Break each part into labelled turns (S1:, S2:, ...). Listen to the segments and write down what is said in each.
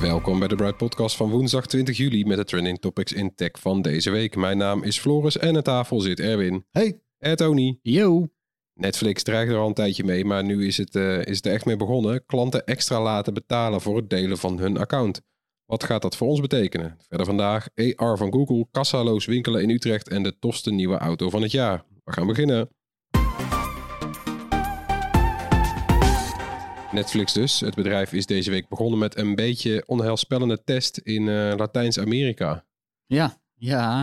S1: Welkom bij de Bright Podcast van woensdag 20 juli met de trending topics in tech van deze week. Mijn naam is Floris en aan tafel zit Erwin.
S2: Hey.
S1: En Tony.
S2: Yo.
S1: Netflix dreigt er al een tijdje mee, maar nu is het, eh, is het er echt mee begonnen. Klanten extra laten betalen voor het delen van hun account. Wat gaat dat voor ons betekenen? Verder vandaag AR van Google, kassaloos winkelen in Utrecht en de tofste nieuwe auto van het jaar. We gaan beginnen. Netflix dus. Het bedrijf is deze week begonnen met een beetje onheilspellende test in eh, Latijns-Amerika.
S2: Ja, ja.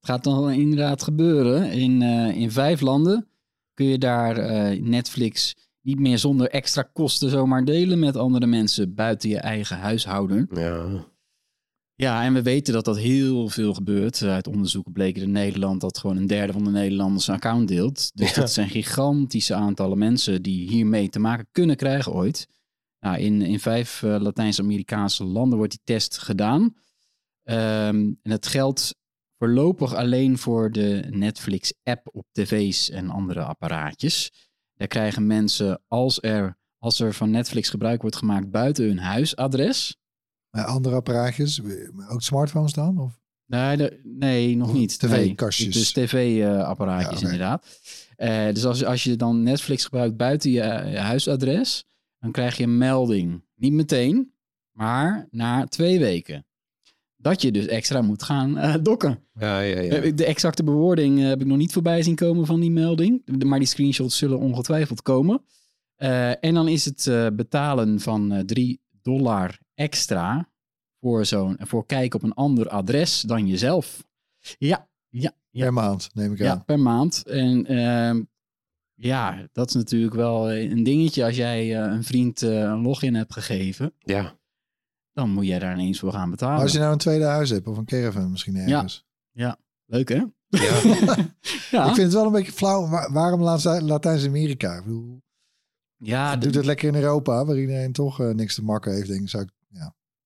S2: Het gaat dan inderdaad gebeuren. In, eh, in vijf landen kun je daar eh, Netflix niet meer zonder extra kosten zomaar delen met andere mensen buiten je eigen huishouden.
S1: Ja.
S2: Ja, en we weten dat dat heel veel gebeurt. Uit onderzoeken bleken in Nederland dat gewoon een derde van de Nederlanders een account deelt. Dus
S1: Ja.
S2: dat zijn gigantische aantallen mensen die hiermee te maken kunnen krijgen ooit. Nou, in, in vijf eh, Latijns-Amerikaanse landen wordt die test gedaan. Ehm, en het geldt voorlopig alleen voor de Netflix-app op tv's en andere apparaatjes. Daar krijgen mensen, als er, als er van Netflix gebruik wordt gemaakt buiten hun huisadres,
S3: Maar andere apparaatjes, ook smartphones dan? Of?
S2: Nee, de- nee nog niet.
S3: TV-kastjes.
S2: Dus tv-apparaatjes
S3: Ja,
S2: inderdaad. Eh, dus als, als je dan Netflix gebruikt buiten je, je huisadres, dan krijg je een melding. Niet meteen, maar na twee weken. Dat je dus extra moet gaan eh, dokken.
S1: Ja, ja, ja.
S2: Eh, De exacte bewoording heb ik nog niet voorbij zien komen van die melding. De- Maar die screenshots zullen ongetwijfeld komen. Eh, en dan is het eh, betalen van eh 3 dollar extra voor, zo'n, voor kijken op een ander adres dan jezelf. Ja, ja, ja.
S3: Per maand, neem ik
S2: Ja,
S3: aan.
S2: per maand. En ehm, ja, dat is natuurlijk wel een dingetje. Als jij eh, een vriend eh, een login hebt gegeven,
S1: ja.
S2: dan moet jij daar ineens voor gaan betalen.
S3: Maar als je nou een tweede huis hebt of een caravan misschien ergens.
S2: Leuk hè?
S1: Ja.
S2: Ja,
S3: Ik vind het wel een beetje flauw. Wa- waarom Lati- Latijns-Amerika? Ik bedoel,
S2: ja,
S3: Doe het lekker in Europa, waar iedereen toch eh, niks te makken heeft, denk ik. Zou ik ja,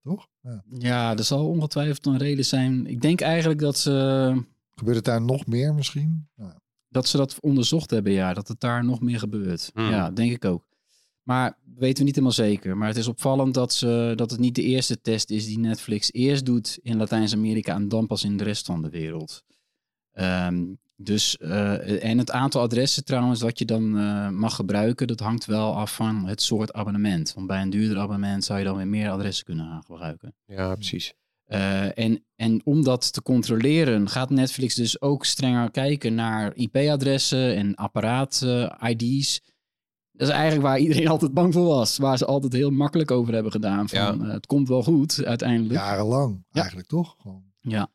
S3: toch? Ja.
S2: Ja, er zal ongetwijfeld een reden zijn. Ik denk eigenlijk dat ze,
S3: Gebeurt het daar nog meer misschien? Nou,
S2: dat ze dat onderzocht hebben, ja. Dat het daar nog meer gebeurt.
S1: Hmm.
S2: Ja, denk ik ook. Maar weten we niet helemaal zeker. Maar het is opvallend dat, ze, dat het niet de eerste test is die Netflix eerst doet in Latijns-Amerika en dan pas in de rest van de wereld. Ehm, dus, eh, en het aantal adressen trouwens dat je dan eh, mag gebruiken, dat hangt wel af van het soort abonnement. Want bij een duurder abonnement zou je dan weer meer adressen kunnen gaan gebruiken.
S1: ja, precies.
S2: Eh, en, en om dat te controleren gaat Netflix dus ook strenger kijken naar IP-adressen en apparaat-ID's. dat is eigenlijk waar iedereen altijd bang voor was. Waar ze altijd heel makkelijk over hebben gedaan. Van,
S1: Ja.
S2: eh, het komt wel goed uiteindelijk.
S3: jarenlang
S2: Ja.
S3: eigenlijk, toch? Gewoon
S2: Ja.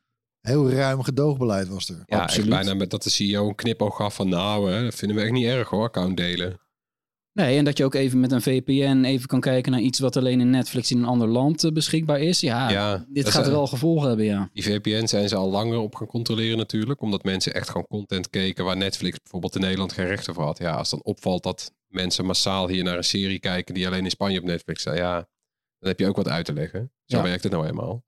S3: Heel ruim gedoogbeleid was er.
S1: Ja,
S2: Absoluut.
S1: bijna met dat de CEO een knipoog gaf van nou, hè, dat vinden we echt niet erg hoor, account delen.
S2: Nee, en dat je ook even met een VPN even kan kijken naar iets wat alleen in Netflix in een ander land eh, beschikbaar is. Ja,
S1: Ja,
S2: dit gaat
S1: is-
S2: wel gevolgen hebben, ja.
S1: Die VPN zijn ze al langer op gaan controleren natuurlijk, omdat mensen echt gewoon content keken waar Netflix bijvoorbeeld in Nederland geen rechten voor had. Ja, als dan opvalt dat mensen massaal hier naar een serie kijken die alleen in Spanje op Netflix staat, ja, dan heb je ook wat uit te leggen. Zo
S2: Ja.
S1: werkt het nou eenmaal.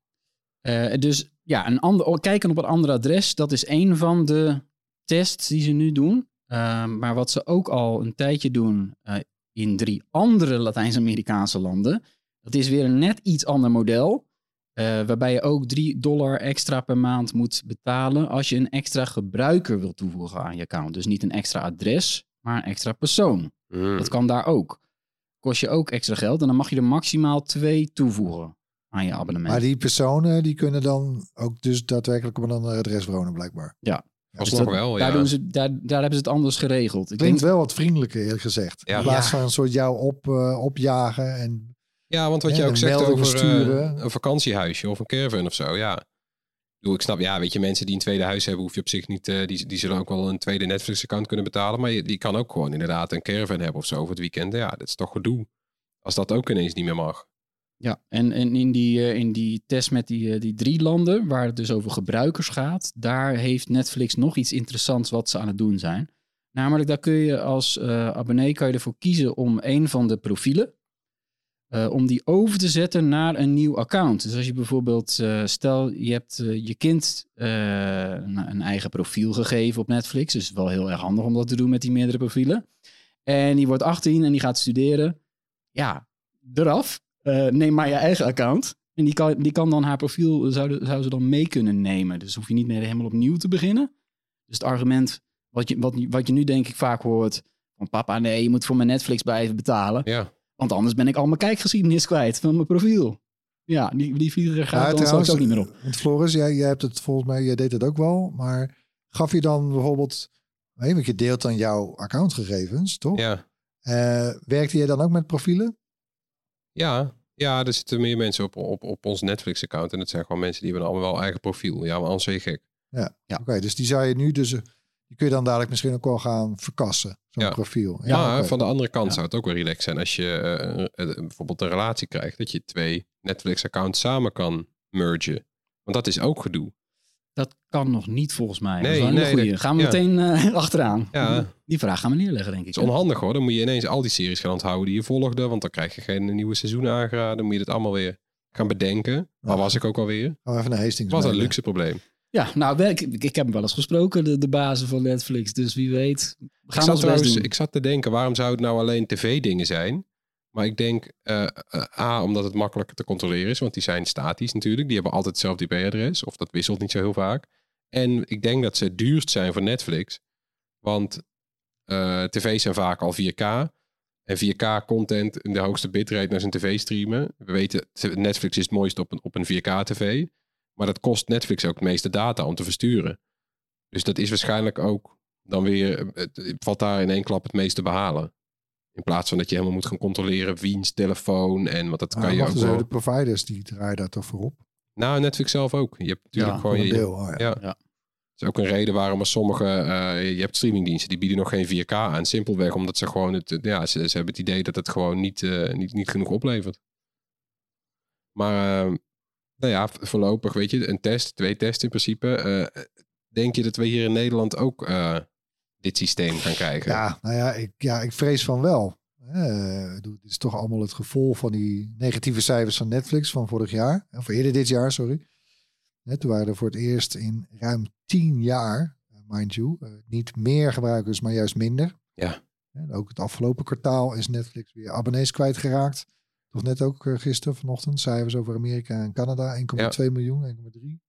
S2: Eh, dus ja, een ander, oh, kijken op een ander adres, dat is een van de tests die ze nu doen. Eh, maar wat ze ook al een tijdje doen eh, in drie andere Latijns-Amerikaanse landen, dat is weer een net iets ander model. Eh, waarbij je ook 3 dollar extra per maand moet betalen als je een extra gebruiker wil toevoegen aan je account. Dus niet een extra adres, maar een extra persoon.
S1: Hmm.
S2: Dat kan daar ook. Kost je ook extra geld en dan mag je er maximaal twee toevoegen aan je abonnement.
S3: Maar die personen die kunnen dan ook dus daadwerkelijk op een ander adres wonen blijkbaar.
S2: Ja. Dus
S1: nog
S2: dat-
S1: wel,
S2: daar,
S1: ja.
S2: doen ze, daar, daar hebben ze het anders geregeld. Ik
S3: Klinkt
S2: denk,
S3: wel wat vriendelijker eerlijk gezegd.
S1: Ja.
S3: In plaats van een soort jou op, eh, opjagen en
S1: Ja, want wat je ook zegt over eh,
S3: versturen.
S1: een vakantiehuisje of een caravan of zo, ja. Ik snap, ja, weet je, mensen die een tweede huis hebben, hoef je op zich niet, eh, die, die zullen ook wel een tweede Netflix-account kunnen betalen. Maar je, die kan ook gewoon inderdaad een caravan hebben of zo voor het weekend. Ja, dat is toch gedoe. Als dat ook ineens niet meer mag.
S2: Ja, en, in, die, eh, in die test met die, eh, die drie landen, waar het dus over gebruikers gaat, daar heeft Netflix nog iets interessants wat ze aan het doen zijn. Namelijk, daar kun je als eh, abonnee kan je ervoor kiezen om een van de profielen, om die over te zetten naar een nieuw account. Dus als je bijvoorbeeld, stel je hebt je kind een eigen profiel gegeven op Netflix, dus wel heel erg handig om dat te doen met die meerdere profielen. En die wordt 18 en die gaat studeren. Ja, eraf. Eh, neem maar je eigen account. En die kan, die kan dan haar profiel, zou, zou ze dan mee kunnen nemen. Dus hoef je niet meer helemaal opnieuw te beginnen. Dus het argument wat je, wat, wat je nu denk ik vaak hoort. Van papa, nee, je moet voor mijn Netflix blijven betalen.
S1: Ja,
S2: Want anders ben ik al mijn kijkgeschiedenis kwijt van mijn profiel. Ja, die, die figuur gaat
S3: Ja,
S2: dan straks ook niet meer op.
S3: Want Floris, jij, jij hebt het volgens mij, jij deed het ook wel, maar gaf je dan bijvoorbeeld, nee, want je deelt dan jouw accountgegevens, toch?
S1: ja.
S3: Eh, werkte jij dan ook met profielen?
S1: Ja, ja, er zitten meer mensen op, op, op ons Netflix-account. En dat zijn gewoon mensen die hebben allemaal wel eigen profiel. Ja, maar anders ben je gek.
S3: Ja.
S2: Ja.
S3: Oké, dus die zou je nu dus, die kun je dan dadelijk misschien ook wel gaan verkassen, zo'n
S1: Ja.
S3: profiel.
S1: maar
S3: oké.
S1: van de andere kant
S2: Ja.
S1: zou het ook wel relaxed zijn als je eh, eh, bijvoorbeeld een relatie krijgt. Dat je twee Netflix-accounts samen kan mergen. Want dat is ook gedoe.
S2: Dat kan nog niet volgens mij. dat
S1: Nee,
S2: is wel een hele
S1: nee,
S2: goeie.
S1: dat-
S2: Gaan we
S1: ja.
S2: meteen eh, achteraan.
S1: Ja.
S2: Die vraag gaan we neerleggen, denk ik.
S1: Het is onhandig hoor. Dan moet je ineens al die series gaan onthouden die je volgde. Want dan krijg je geen nieuwe seizoenen aangeraden. Dan moet je het allemaal weer gaan bedenken. Waar
S3: Ja.
S1: was ik ook alweer?
S3: Gaan we even naar Hastings.
S1: Wat een luxe probleem.
S2: Ja, nou, ik, ik, ik heb hem wel eens gesproken, de, de bazen van Netflix. Dus wie weet, we
S1: Ik
S2: gaan
S1: zat,
S2: ons best
S1: trouwens,
S2: doen.
S1: ik zat te denken, waarom zou het nou alleen tv-dingen zijn? Maar ik denk, eh, eh, A, omdat het makkelijker te controleren is. Want die zijn statisch natuurlijk. Die hebben altijd hetzelfde IP-adres. Of dat wisselt niet zo heel vaak. En ik denk dat ze duurst zijn voor Netflix. Want eh, tv's zijn vaak al 4K. En 4K-content in de hoogste bitrate naar zijn tv streamen. We weten, Netflix is het mooist op een, op een 4K-tv. Maar dat kost Netflix ook het meeste data om te versturen. Dus dat is waarschijnlijk ook dan weer... Het, valt daar in één klap het meeste behalen. In plaats van dat je helemaal moet gaan controleren wiens telefoon en wat dat kan je ook
S3: even,
S1: wel.
S3: de providers die draaien daar toch voor op?
S1: Nou, Netflix zelf ook. Je hebt natuurlijk
S2: Ja,
S1: gewoon...
S3: Een
S1: Je,
S3: deel. Oh, ja.
S1: ja.
S2: Ja.
S1: Dat is ook een reden waarom er sommige... eh, je hebt streamingdiensten, die bieden nog geen 4K aan. Simpelweg omdat ze gewoon het... Ja, ze, ze hebben het idee dat het gewoon niet, eh, niet, niet genoeg oplevert. Maar, eh, nou ja, voorlopig, weet je, een test, twee tests in principe. Eh, denk je dat we hier in Nederland ook eh, dit systeem gaan krijgen?
S3: Ja, nou ja, ik, ja, ik vrees van wel. Eh, dit is toch allemaal het gevolg van die negatieve cijfers van Netflix van vorig jaar. Of eerder dit jaar, sorry. Hè, toen waren er voor het eerst in ruim tien jaar, eh, mind you, eh, niet meer gebruikers, maar juist minder.
S1: Ja.
S3: En ook het afgelopen kwartaal is Netflix weer abonnees kwijtgeraakt. Toch net ook eh, gisteren, vanochtend, cijfers over Amerika en Canada. 1,2 miljoen, 1,3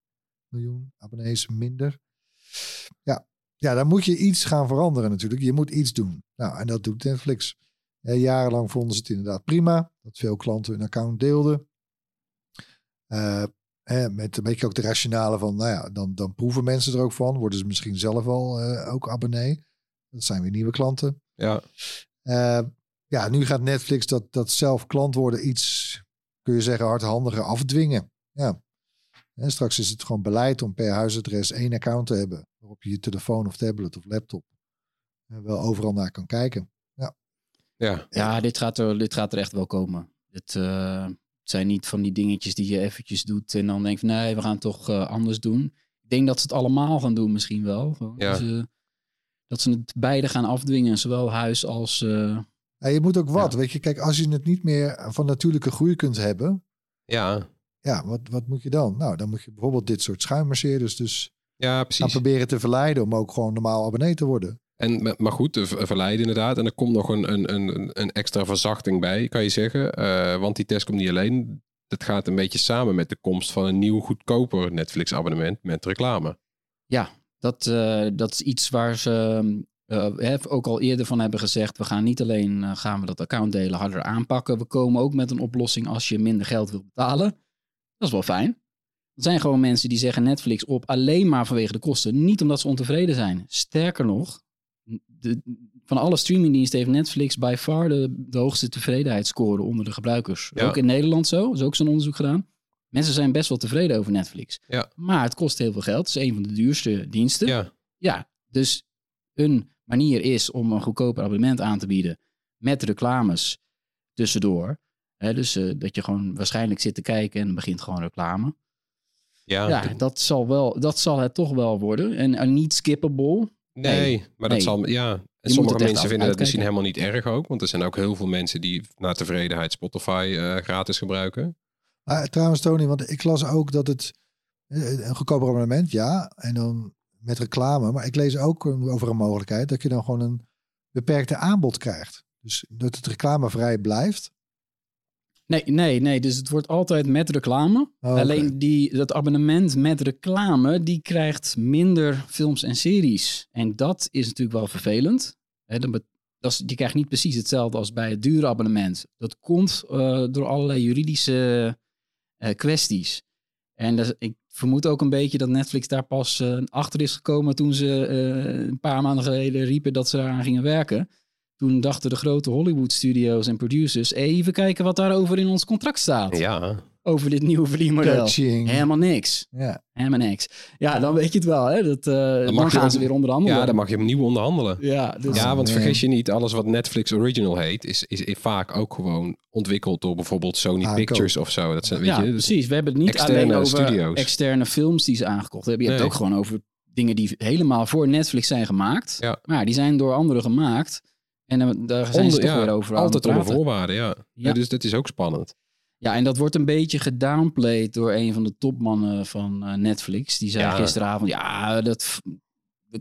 S3: miljoen abonnees minder. Ja. Ja, dan moet je iets gaan veranderen natuurlijk. Je moet iets doen. Nou, en dat doet Netflix. Eh, jarenlang vonden ze het inderdaad prima. Dat veel klanten hun account deelden. Eh, met een beetje ook de rationale van, nou ja, dan, dan proeven mensen er ook van. Worden ze misschien zelf wel eh, ook abonnee. Dat zijn weer nieuwe klanten.
S1: Ja.
S3: Eh, ja, nu gaat Netflix dat, dat zelf klant worden iets, kun je zeggen, hardhandiger afdwingen. Ja. En straks is het gewoon beleid om per huisadres één account te hebben. Waarop je je telefoon of tablet of laptop wel overal naar kan kijken.
S1: Ja.
S2: Ja, dit gaat, er, dit gaat er echt wel komen. Het, eh, het zijn niet van die dingetjes die je eventjes doet en dan denkt van nee, we gaan het toch eh, anders doen. Ik denk dat ze het allemaal gaan doen misschien wel.
S1: Ja.
S2: Ze, dat ze het beide gaan afdwingen, zowel huis als... eh,
S3: Ja, je moet ook wat, weet je. Kijk, als je het niet meer van natuurlijke groei kunt hebben.
S1: Ja.
S3: Ja, wat, wat moet je dan? Nou, dan moet je bijvoorbeeld dit soort schuimmerseerders dus
S1: Ja,
S3: gaan
S1: precies.
S3: proberen te verleiden om ook gewoon normaal abonnee te worden.
S1: En, maar- goed, de ver- verleiden inderdaad. En er komt nog een, een, een, een extra verzachting bij, kan je zeggen. Eh, want die test komt niet alleen dat gaat een beetje samen met de komst van een nieuw goedkoper Netflix abonnement met reclame.
S2: Ja, dat, eh, dat is iets waar ze eh, hè, ook al eerder van hebben gezegd. We gaan niet alleen gaan we dat account delen harder aanpakken. We komen ook met een oplossing als je minder geld wilt betalen. Dat is wel fijn. Er zijn gewoon mensen die zeggen Netflix op alleen maar vanwege de kosten. Niet omdat ze ontevreden zijn. Sterker nog, de, van alle streamingdiensten heeft Netflix by far de, de hoogste tevredenheidsscore onder de gebruikers.
S1: Ja.
S2: Ook in Nederland zo. Is ook zo'n onderzoek gedaan. Mensen zijn best wel tevreden over Netflix.
S1: Ja.
S2: Maar het kost heel veel geld. Het is een van de duurste diensten.
S1: Ja,
S2: Ja, dus een manier is om een goedkoper abonnement aan te bieden met reclames tussendoor. Hè, dus eh, dat je gewoon waarschijnlijk zit te kijken en begint gewoon reclame.
S1: ja,
S2: Ja, dat zal, wel, dat zal het toch wel worden. En, en niet skippable.
S1: nee, maar dat
S2: nee.
S1: zal, ja. En sommige mensen vinden dat misschien helemaal niet erg ook, want er zijn ook heel veel mensen die naar tevredenheid Spotify eh, gratis gebruiken.
S3: Maar trouwens, Tony, want ik las ook dat het een goedkoper abonnement, ja, en dan met reclame. Maar ik lees ook over een mogelijkheid dat je dan gewoon een beperkte aanbod krijgt. Dus dat het reclamevrij blijft.
S2: Nee, nee, nee. Dus het wordt altijd met reclame.
S3: Oh.
S2: Alleen die, dat abonnement met reclame, die krijgt minder films en series. En dat is natuurlijk wel vervelend. Dan dat is, je krijgt niet precies hetzelfde als bij het dure abonnement. Dat komt eh, door allerlei juridische eh, kwesties. En dat, ik vermoed ook een beetje dat Netflix daar pas eh, achter is gekomen toen ze een paar maanden geleden riepen dat ze eraan gingen werken. Toen dachten de grote Hollywood studios en producers, even kijken wat daarover in ons contract staat.
S1: Ja,
S2: Over dit nieuwe verdienmodel.
S3: Catching.
S2: Helemaal niks.
S3: Ja.
S2: Helemaal niks. Ja, dan weet je het wel. Hè? Dat, eh, dan, gaan ze weer onderhandelen.
S1: ja, dan mag je opnieuw onderhandelen.
S2: Ja, dus,
S1: Ja, want
S3: nee.
S1: vergis je niet, alles wat Netflix Original heet, is, is vaak ook gewoon ontwikkeld door bijvoorbeeld Sony
S3: Ah,
S1: Pictures of zo. Dat zijn, weet
S2: ja,
S1: je, dus-
S2: precies. We hebben het niet alleen over
S1: studio's.
S2: externe films die ze aangekocht hebben. Je hebt
S1: Nee.
S2: het ook gewoon over dingen die helemaal voor Netflix zijn gemaakt.
S1: Ja.
S2: Maar die zijn door anderen gemaakt. En dan, daar zijn ze toch
S1: ja,
S2: weer over aan
S1: altijd onder voorwaarden, ja. Dus dat is ook spannend.
S2: Ja, en dat wordt een beetje gedownplayed door een van de topmannen van eh, Netflix. Die zei
S1: Ja.
S2: gisteravond, ja, dat...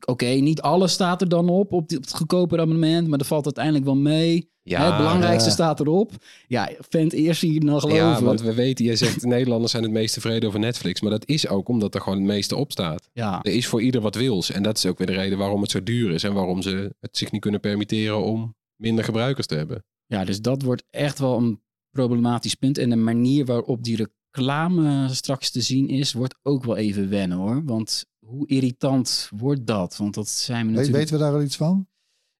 S2: Oké, niet alles staat er dan op, op, die- op het goedkope abonnement, maar dat valt uiteindelijk wel mee.
S1: Ja,
S2: het belangrijkste
S3: ja.
S2: staat erop. Ja, vent eerst hier nog geloven.
S1: Ja, want we weten, jij zegt Nederlanders zijn het meest tevreden over Netflix. Maar dat is ook omdat er gewoon het meeste op staat.
S2: ja.
S1: Er is voor ieder wat wils. En dat is ook weer de reden waarom het zo duur is. En waarom ze het zich niet kunnen permitteren om minder gebruikers te hebben.
S2: ja, dus dat wordt echt wel een problematisch punt. En de manier waarop die reclame straks te zien is, wordt ook wel even wennen hoor. Want hoe irritant wordt dat? Want dat zijn we
S3: Weet,
S2: natuurlijk...
S3: weten we daar al iets van?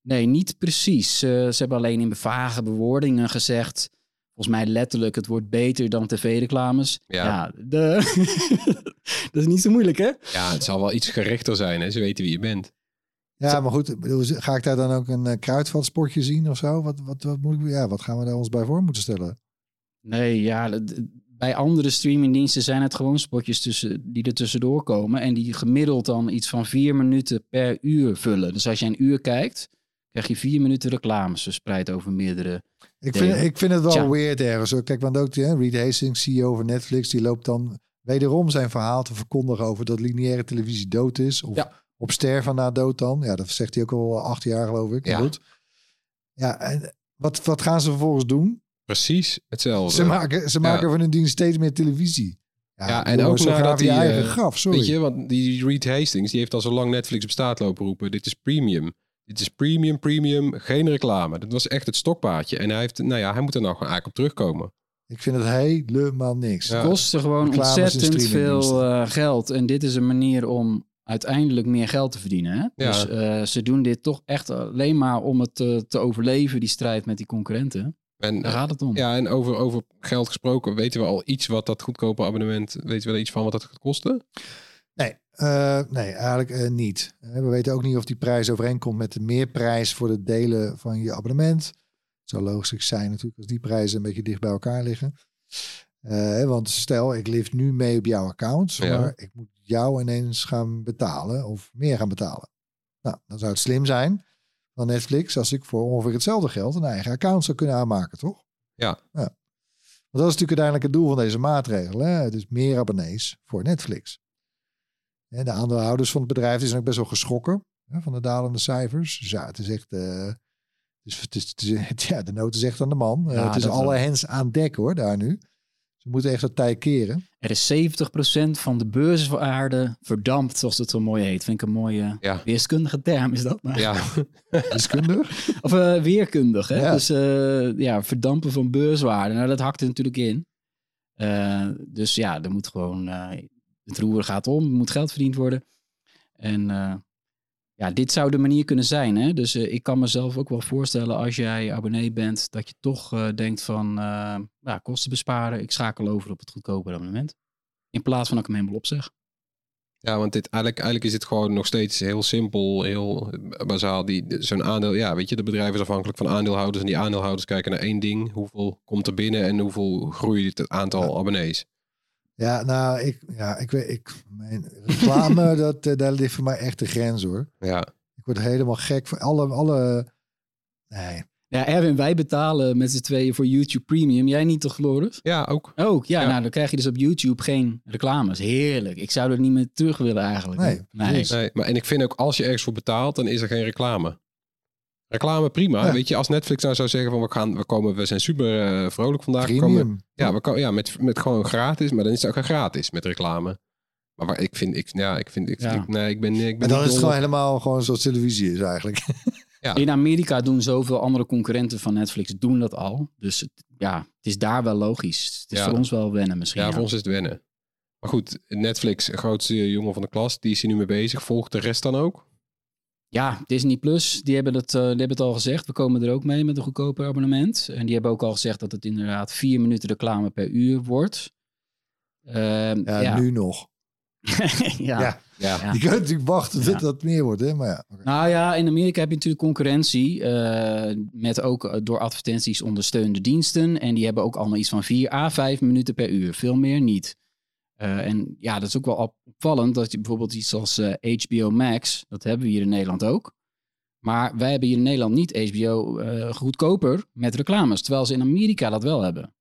S2: Nee, niet precies. Eh, ze hebben alleen in vage bewoordingen gezegd. Volgens mij letterlijk, het wordt beter dan tv-reclames.
S1: Ja.
S2: de... dat is niet zo moeilijk, hè?
S1: Ja, het zal wel iets gerichter zijn. Hè? Ze weten wie je bent.
S3: Ja, maar goed, ga ik daar dan ook een uh, kruidvatsportje zien of zo? Wat, wat, wat, moet ik, ja, wat gaan we daar ons bij voor moeten stellen?
S2: Nee, ja, bij andere streamingdiensten zijn het gewoon spotjes tussen, die er tussendoor komen. En die gemiddeld dan iets van vier minuten per uur vullen. Dus als je een uur kijkt, krijg je vier minuten reclames verspreid over meerdere.
S3: Ik vind, ik vind het wel weird ergens. hoor. Kijk, want ook hè, Reed Hastings, CEO van Netflix, die loopt dan wederom zijn verhaal te verkondigen over dat lineaire televisie dood is. Of
S2: Ja.
S3: op sterven na dood dan. Ja, dat zegt hij ook al acht jaar geloof ik.
S1: Ja.
S3: Ja, goed. ja en wat, wat gaan ze vervolgens doen?
S1: Precies hetzelfde.
S3: Ze maken, ze maken van hun dienst steeds meer televisie.
S1: Ja, en ook
S3: zo
S1: nadat die,
S3: eigen
S1: eh,
S3: graf, sorry.
S1: Weet je, want die Reed Hastings, die heeft al zo lang Netflix bestaat lopen roepen. Dit is premium. Dit is premium, premium, geen reclame. Dat was echt het stokpaardje. En hij, heeft, nou ja, hij moet er nou gewoon eigenlijk op terugkomen.
S3: Ik vind het helemaal niks.
S1: Ja.
S2: Het kostte gewoon
S3: Reclames
S2: ontzettend veel eh, geld. En dit is een manier om uiteindelijk meer geld te verdienen. Hè?
S1: Ja.
S2: Dus eh, ze doen dit toch echt alleen maar om het te, te overleven, die strijd met die concurrenten.
S1: En,
S2: Daar gaat het om.
S1: ja, en over, over geld gesproken, weten we al iets wat dat goedkope abonnement, weten we er iets van wat dat gaat kosten?
S3: Nee, eh, nee eigenlijk eh, niet. Eh, we weten ook niet of die prijs overeenkomt met de meerprijs voor het delen van je abonnement. Het zou logisch zijn natuurlijk als die prijzen een beetje dicht bij elkaar liggen. Eh, want stel, ik lift nu mee op jouw account,
S1: Ja.
S3: maar ik moet jou ineens gaan betalen of meer gaan betalen. Nou, dan zou het slim zijn van Netflix als ik voor ongeveer hetzelfde geld een eigen account zou kunnen aanmaken, toch?
S1: Ja.
S3: Want dat is natuurlijk uiteindelijk het doel van deze maatregel. Hè? Het is meer abonnees voor Netflix. Hè, De aandeelhouders van het bedrijf die zijn ook best wel geschrokken hè, van de dalende cijfers. Dus ja, het is echt. eh, het is, het is, het is- ja, de nood is echt aan de man. Eh,
S2: Ja,
S3: het is alle
S2: wel.
S3: hens aan dek hoor, daar nu. Ze moeten echt het tij keren.
S2: Er is 70% van de beurswaarde verdampt, zoals het zo mooi heet. Vind ik een mooie
S1: Ja.
S2: wiskundige term is dat. Maar.
S1: Ja,
S3: Wiskundig.
S2: Of eh, weerkundig, hè?
S3: Ja.
S2: Dus eh, ja, verdampen van beurswaarde. Nou, dat hakt er natuurlijk in. Eh, dus ja, er moet gewoon... eh, het roer gaat om, er moet geld verdiend worden. En eh, ja, dit zou de manier kunnen zijn. Hè? Dus eh, ik kan mezelf ook wel voorstellen als jij abonnee bent... dat je toch eh, denkt van eh, ja, kosten besparen. Ik schakel over op het goedkope abonnement. In plaats van dat ik hem helemaal opzeg.
S1: ja want dit, eigenlijk, eigenlijk is het gewoon nog steeds heel simpel, heel bazaal. Die, zo'n aandeel, ja, weet je, de bedrijf is afhankelijk van aandeelhouders. En die aandeelhouders kijken naar één ding. Hoeveel komt er binnen en hoeveel groeit het aantal abonnees?
S3: Ja, nou, ik, ja, ik weet, ik, mijn reclame, dat, eh, daar ligt voor mij echt de grens hoor.
S1: Ja,
S3: Ik word helemaal gek van alle, alle, nee.
S2: Ja, Erwin, wij betalen met z'n tweeën voor YouTube Premium. Jij niet toch, Floris?
S1: ja ook.
S2: Ook, ja,
S1: Ja.
S2: Nou, dan krijg je dus op YouTube geen reclames. Heerlijk. Ik zou er niet meer terug willen eigenlijk.
S3: Nee.
S2: Nee,
S1: maar en ik vind ook als je ergens voor betaalt, dan is er geen reclame. Reclame prima.
S3: Ja.
S1: Weet je, als Netflix nou zou zeggen van we gaan, we komen, we zijn super eh, vrolijk vandaag. we komen- ja, we komen, ja, met, met gewoon gratis, maar dan is het ook gratis met reclame. Maar waar, ik vind, ik, ja, ik vind, ik,
S2: Ja.
S1: ik- nee, ik ben, ik ben
S3: En dan is het gewoon helemaal gewoon zoals televisie is eigenlijk.
S1: Ja.
S2: In Amerika doen zoveel andere concurrenten van Netflix doen dat al. Dus het, ja, het is daar wel logisch. Het is
S1: Ja.
S2: voor ons wel wennen misschien.
S1: Ja,
S2: ja.
S1: voor ons is het wennen. Maar goed, Netflix, grootste jongen van de klas, die is hier nu mee bezig. Volgt de rest dan ook?
S2: Ja, Disney Plus, die hebben, het, eh, die hebben het al gezegd. We komen er ook mee met een goedkoper abonnement. En die hebben ook al gezegd dat het inderdaad vier minuten reclame per uur wordt. Ehm,
S3: Ja,
S2: ja,
S3: nu nog.
S2: ja.
S3: Ja.
S1: Ja.
S2: Ja.
S3: Je kunt natuurlijk wachten tot
S2: Ja.
S3: dat meer wordt, hè? Maar ja, oké.
S2: Nou ja, in Amerika heb je natuurlijk concurrentie eh, met ook eh, door advertenties ondersteunde diensten. En die hebben ook allemaal iets van 4 à 5 minuten per uur. Veel meer niet. Eh, en ja, dat is ook wel op- opvallend dat je bijvoorbeeld iets als eh, HBO Max, dat hebben we hier in Nederland ook. Maar wij hebben hier in Nederland niet HBO eh, goedkoper met reclames, terwijl ze in Amerika dat wel hebben.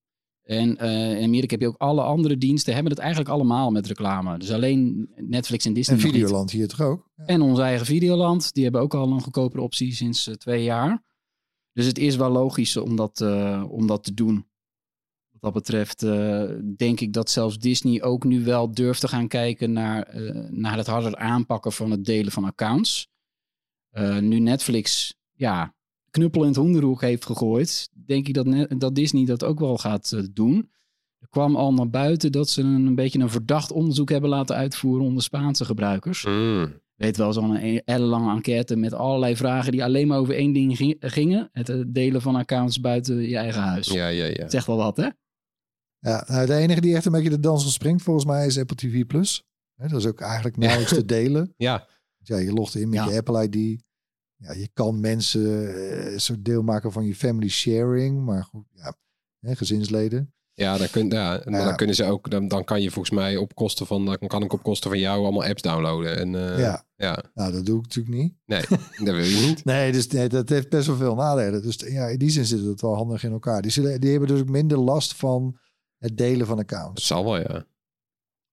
S2: En eh, in Amerika heb je ook alle andere diensten, hebben het eigenlijk allemaal met reclame. Dus alleen Netflix en Disney
S3: En. Videoland hier toch ook? Ja.
S2: En onze eigen Videoland, die hebben ook al een goedkopere optie sinds eh, twee jaar. Dus het is wel logisch om dat, eh, om dat te doen. Wat dat betreft eh, denk ik dat zelfs Disney ook nu wel durft te gaan kijken naar, eh, naar het harder aanpakken van het delen van accounts. Eh, nu Netflix ja, knuppel in het hoenderhoek heeft gegooid, denk ik dat, net- dat Disney dat ook wel gaat doen. Er kwam al naar buiten dat ze een, een beetje een verdacht onderzoek hebben laten uitvoeren onder Spaanse gebruikers
S1: Mm.
S2: weet wel, zo'n ellenlange enquête met allerlei vragen die alleen maar over één ding ging- gingen. Het delen van accounts buiten je eigen huis.
S1: Ja, ja, ja.
S2: Zegt wel wat, hè?
S3: Ja, nou, de enige die echt een beetje de dans springt volgens mij is Apple TV+. Plus. Dat is ook eigenlijk nauwelijks te delen.
S1: Ja,
S3: Ja, je logt in met
S2: Ja.
S3: je Apple ID. Ja, je kan mensen een soort deel maken van je family sharing. Maar goed, ja, hè, gezinsleden.
S1: ja, dan, kun, ja, maar
S3: Ja.
S1: dan kunnen ze ook, dan, dan kan je volgens mij op kosten van, dan kan ik op kosten van jou allemaal apps downloaden. En, eh,
S3: ja,
S1: ja,
S3: nou dat doe ik natuurlijk niet.
S1: nee, dat wil je niet.
S3: Nee, dus nee, dat heeft best wel veel nadelen. Dus ja, in die zin zit het wel handig in elkaar. Die, zullen, die hebben dus ook minder last van het delen van
S1: Dat
S3: accounts.
S1: zal wel, ja.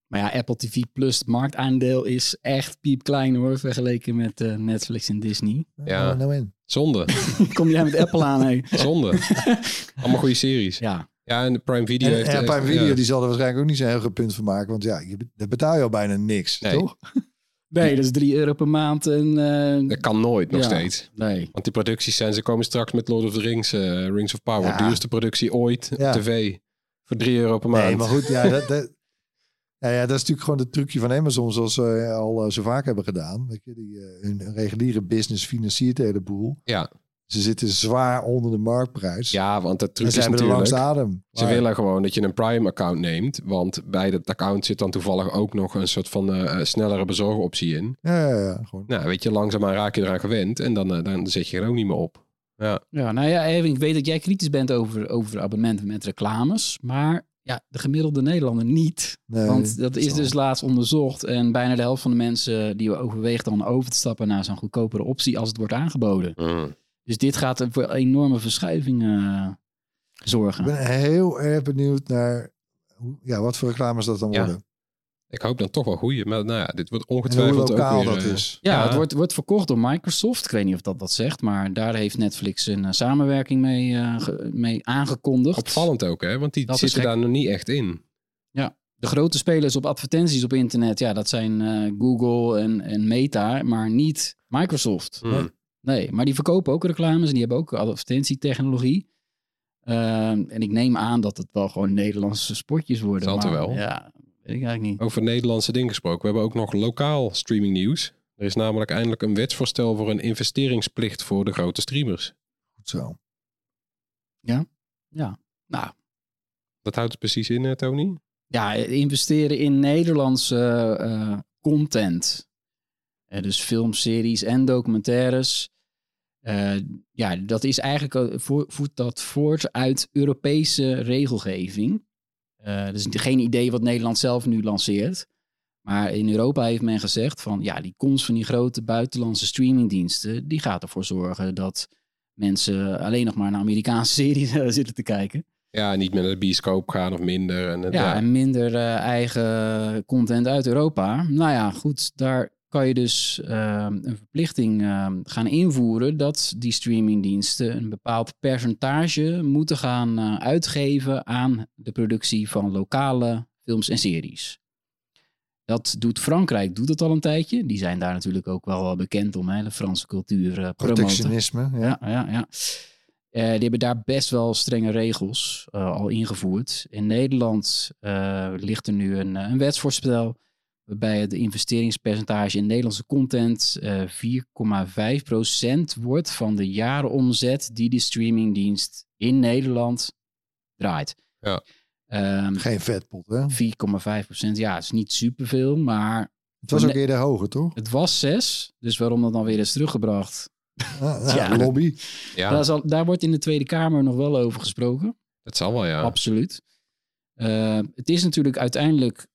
S2: Maar ja, Apple TV Plus, het marktaandeel is echt piepklein hoor, vergeleken met eh, Netflix en Disney.
S1: Ja.
S3: Nou, nou in.
S1: Zonde,
S2: Kom jij met Apple aan, hé?
S1: zonde. Allemaal goede series.
S2: Ja,
S1: Ja, en de Prime Video
S3: En,
S1: heeft...
S3: en Prime Video,
S1: ja.
S3: die zal er waarschijnlijk ook niet zo'n heel groot punt van maken. Want ja, je, daar betaal je al bijna niks,
S1: Nee.
S3: toch?
S2: nee, dat is 3 euro per maand. En, eh,
S1: Dat kan nooit, nog
S2: Ja.
S1: steeds.
S2: nee.
S1: Want die producties zijn, ze komen straks met Lord of the Rings, eh, Rings of Power.
S3: Ja.
S1: Duurste productie ooit
S3: Ja.
S1: op tv. Voor 3 euro per maand.
S3: Nee, maar goed, ja, dat, dat, ja, ja, dat is natuurlijk gewoon het trucje van Amazon, zoals ze al eh, zo vaak hebben gedaan. Weet je, die, eh, hun, hun reguliere business financiert de hele boel.
S1: Ja.
S3: Ze zitten zwaar onder de marktprijs.
S1: Ja, want het truc is natuurlijk...
S3: langste adem.
S1: Ze
S3: Maar-
S1: willen gewoon dat je een Prime-account neemt. Want bij dat account zit dan toevallig ook nog een soort van eh, eh, snellere bezorgoptie in.
S3: Ja, ja, ja, gewoon.
S1: Nou, weet je, langzaamaan raak je eraan gewend. En dan, eh, dan zet je er ook niet meer op. Ja,
S2: Ja, nou ja, Erwin, ik weet dat jij kritisch bent over, over abonnementen met reclames. Maar ja, de gemiddelde Nederlander niet.
S3: Nee,
S2: Want dat is dus laatst onderzocht. En bijna de helft van de mensen die overweegt dan over te stappen naar zo'n goedkopere optie als het wordt aangeboden.
S1: Mm.
S2: Dus dit gaat er voor enorme verschuivingen eh, zorgen.
S3: Ik ben heel erg benieuwd naar hoe, ja, wat voor reclames dat dan
S1: Ja.
S3: worden.
S1: Ik hoop dan toch wel goeie. Maar nou ja, dit wordt ongetwijfeld
S3: lokaal
S1: ook weer...
S3: dat
S1: eh,
S3: is.
S2: Ja,
S1: Ja.
S2: het wordt, wordt verkocht door Microsoft. Ik weet niet of dat dat zegt, maar daar heeft Netflix een eh, samenwerking mee, eh, mee aangekondigd.
S1: Opvallend ook, hè? Want die
S2: Dat
S1: zitten daar nog niet echt in.
S2: De grote spelers op advertenties op internet, ja, dat zijn eh, Google en, en Meta, maar niet Microsoft.
S1: Hmm.
S2: Nee, maar die verkopen ook reclames en die hebben ook advertentietechnologie. Ehm, en ik neem aan dat het wel gewoon Nederlandse spotjes worden.
S1: Zal het er
S2: maar
S1: wel.
S2: Ja, weet ik eigenlijk niet.
S1: Over Nederlandse dingen gesproken. We hebben ook nog lokaal streaming nieuws. Er is namelijk eindelijk een wetsvoorstel voor een investeringsplicht voor de grote streamers.
S3: Goed zo.
S2: Nou,
S1: Dat houdt het precies in, eh, Tony?
S2: ja, investeren in Nederlandse eh, content. Eh, dus filmseries en documentaires. Eh, ja, dat is eigenlijk vo- voert dat voort uit Europese regelgeving. Eh dus geen idee wat Nederland zelf nu lanceert. Maar in Europa heeft men gezegd van ja, die komst van die grote buitenlandse streamingdiensten, die gaat ervoor zorgen dat mensen alleen nog maar naar Amerikaanse series eh, zitten te kijken.
S1: Ja, niet meer naar de bioscoop gaan of minder. En, het-
S2: Ja,
S1: ja.
S2: en minder eh, eigen content uit Europa. Nou ja, goed, daar kan je dus ehm, een verplichting ehm, gaan invoeren dat die streamingdiensten een bepaald percentage moeten gaan eh, uitgeven aan de productie van lokale films en series. Dat doet Frankrijk, doet het al een tijdje. Die zijn daar natuurlijk ook wel bekend om, hè, de Franse cultuur eh.
S3: Protectionisme. Ja.
S2: Ja, ja, ja. Eh, die hebben daar best wel strenge regels al ingevoerd. In Nederland ligt er nu een, een wetsvoorstel waarbij het investeringspercentage in Nederlandse content eh 4,5% wordt van de jaaromzet die de streamingdienst in Nederland draait.
S1: Ja.
S2: Ehm,
S3: Geen vetpot, hè?
S2: 4,5%, ja, is niet superveel, maar
S3: Het was ook eerder hoger, toch?
S2: het was 6. Dus waarom dat dan weer is teruggebracht?
S3: Ja, ja,
S2: Ja.
S3: lobby.
S1: ja,
S2: Daar, zal, daar wordt in de Tweede Kamer nog wel over gesproken.
S1: dat zal wel, ja.
S2: Absoluut. Eh, het is natuurlijk uiteindelijk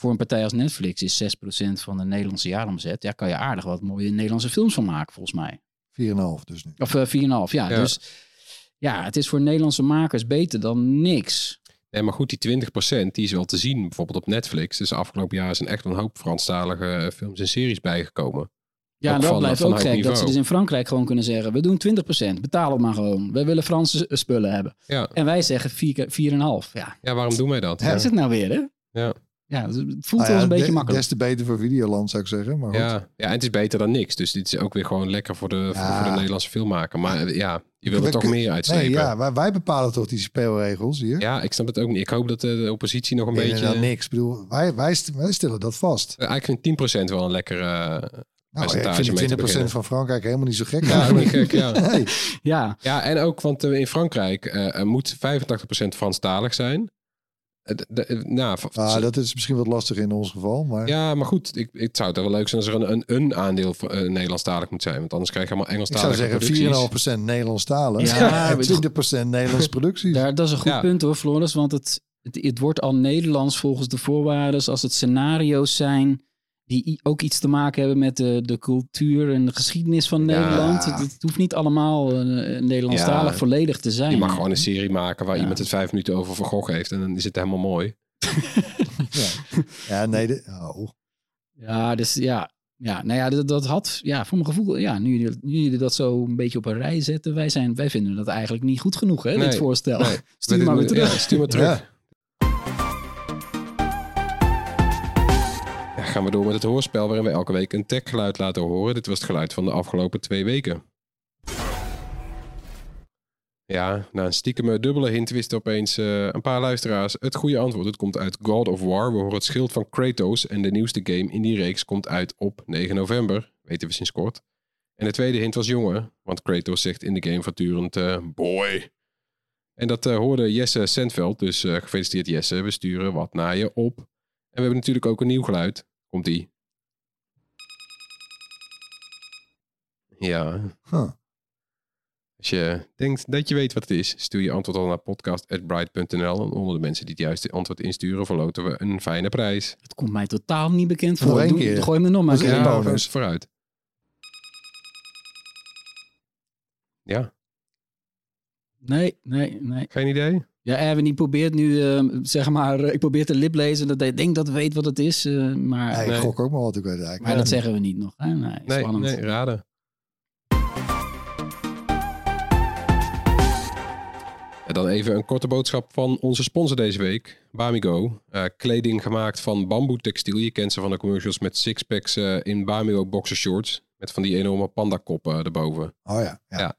S2: voor een partij als Netflix is 6% van de Nederlandse jaaromzet. Ja, kan je aardig wat mooie Nederlandse films van maken, volgens mij.
S3: 4,5 dus nu.
S2: Of eh 4,5, ja.
S1: Ja.
S2: Dus ja, het is voor Nederlandse makers beter dan niks.
S1: Nee, maar goed, die 20% die is wel te zien, bijvoorbeeld op Netflix. Dus afgelopen jaar zijn echt een hoop Franstalige eh, films en series bijgekomen.
S2: Ja, en dat
S1: van-
S2: blijft
S1: van
S2: ook gek. Dat ze dus in Frankrijk gewoon kunnen zeggen, we doen 20%, betaal het maar gewoon. We willen Franse spullen hebben.
S1: Ja,
S2: En wij zeggen 4 4,5. Ja,
S1: ja waarom doen wij dat?
S2: wat is het nou weer, hè?
S1: Ja.
S2: Ja, het voelt
S3: Nou
S2: wel
S3: ja,
S2: een beetje
S3: de-
S2: makkelijk.
S3: Des te beter voor Videoland, zou ik zeggen. Maar goed.
S1: Ja, ja, en het is beter dan niks. Dus dit is ook weer gewoon lekker voor de, voor,
S3: Ja.
S1: voor de Nederlandse filmmaker. Maar eh, ja, je wil er toch meer uitslepen.
S3: Nee,
S1: ja.
S3: ja, wij, wij bepalen toch die speelregels hier.
S1: ik snap het ook niet. Ik hoop dat eh, de oppositie nog een
S3: Nee,
S1: beetje...
S3: nou, niks. Ik bedoel, wij, wij, st- wij stellen dat vast.
S1: Eh, Eigenlijk vind ik 10% wel een lekker... eh,
S3: Nou, ik
S1: Percentage
S3: vind
S1: mee te
S3: die 20%
S1: beginnen.
S3: van Frankrijk helemaal niet zo gek.
S1: ja, niet gek, ja.
S3: Nee.
S2: Ja,
S1: Ja, en ook, want in Frankrijk eh, er moet 85% Franstalig zijn. Eh, eh, nou,
S3: Ah, dat is misschien wat lastig in ons geval. Maar
S1: Ja, maar goed, ik, het zou toch wel leuk zijn als er een, een, een aandeel van, eh, Nederlandstalig moet zijn. Want anders krijg je allemaal
S3: ik zou zeggen
S1: producties.
S3: 4,5% Nederlandstalig
S2: Ja,
S3: en
S2: maar-
S3: 20% Nederlandse producties.
S2: Daar, dat is een goed
S1: Ja.
S2: punt hoor, Floris. Want het, het, het wordt al Nederlands volgens de voorwaarden als het scenario's zijn die ook iets te maken hebben met de, de cultuur en de geschiedenis van
S1: Ja.
S2: Nederland. Het, het hoeft niet allemaal uh, Nederlandstalig
S1: Ja.
S2: volledig te zijn.
S1: Je mag gewoon een serie maken waar
S2: Ja.
S1: iemand het vijf minuten over Van Gogh heeft. En dan is het helemaal mooi.
S3: Ja, nee. De, oh.
S2: Ja, dus ja. Ja, nou ja, dat, dat had, ja, voor mijn gevoel, ja, nu, jullie- nu jullie dat zo een beetje op een rij zetten, wij, zijn, wij vinden dat eigenlijk niet goed genoeg, hè,
S1: Nee,
S2: dit voorstel.
S1: nee.
S2: Stuur maar weer terug.
S1: Ja, stuur maar terug. Gaan we door met het hoorspel waarin we elke week een techgeluid laten horen. Dit was het geluid van de afgelopen twee weken. Ja, na een stiekem dubbele hint wisten opeens eh, een paar luisteraars het goede antwoord. Het komt uit God of War. We horen het schild van Kratos en de nieuwste game in die reeks komt uit op 9 november. Weten we sinds kort. En de tweede hint was jongen, want Kratos zegt in de game voortdurend eh, boy. En dat eh, hoorde Jesse Sandveld, dus gefeliciteerd Jesse. We sturen wat naar je op. En we hebben natuurlijk ook een nieuw geluid. Komt ie. Ja.
S3: Huh.
S1: Als je denkt dat je weet wat het is, stuur je antwoord al naar podcast.bright.nl. En onder de mensen die het juiste antwoord insturen, verloten we een fijne prijs.
S2: Het komt mij totaal niet bekend
S3: Nog
S2: voor.
S3: één
S2: Doe-
S3: keer.
S2: Gooi me nog maar een
S1: Ja,
S3: bonus.
S1: vooruit. Ja,
S2: Nee, nee, nee.
S1: geen idee?
S2: Ja, Erwin die probeert nu, eh, zeg maar, eh, ik probeer te liplezen dat hij denkt dat hij weet wat het is. eh, maar
S3: ik
S1: Nee.
S3: gok ook maar wat ik weet eigenlijk.
S2: maar dat zeggen we niet nog. Hè? Nee,
S1: Nee,
S2: spannend.
S1: nee, raden. En dan even een korte boodschap van onze sponsor deze week, Bamigo. Eh, kleding gemaakt van bamboetextiel. Je kent ze van de commercials met sixpacks eh in Bamigo boxershorts. Met van die enorme pandakoppen erboven.
S3: Oh ja, ja.
S1: Ja.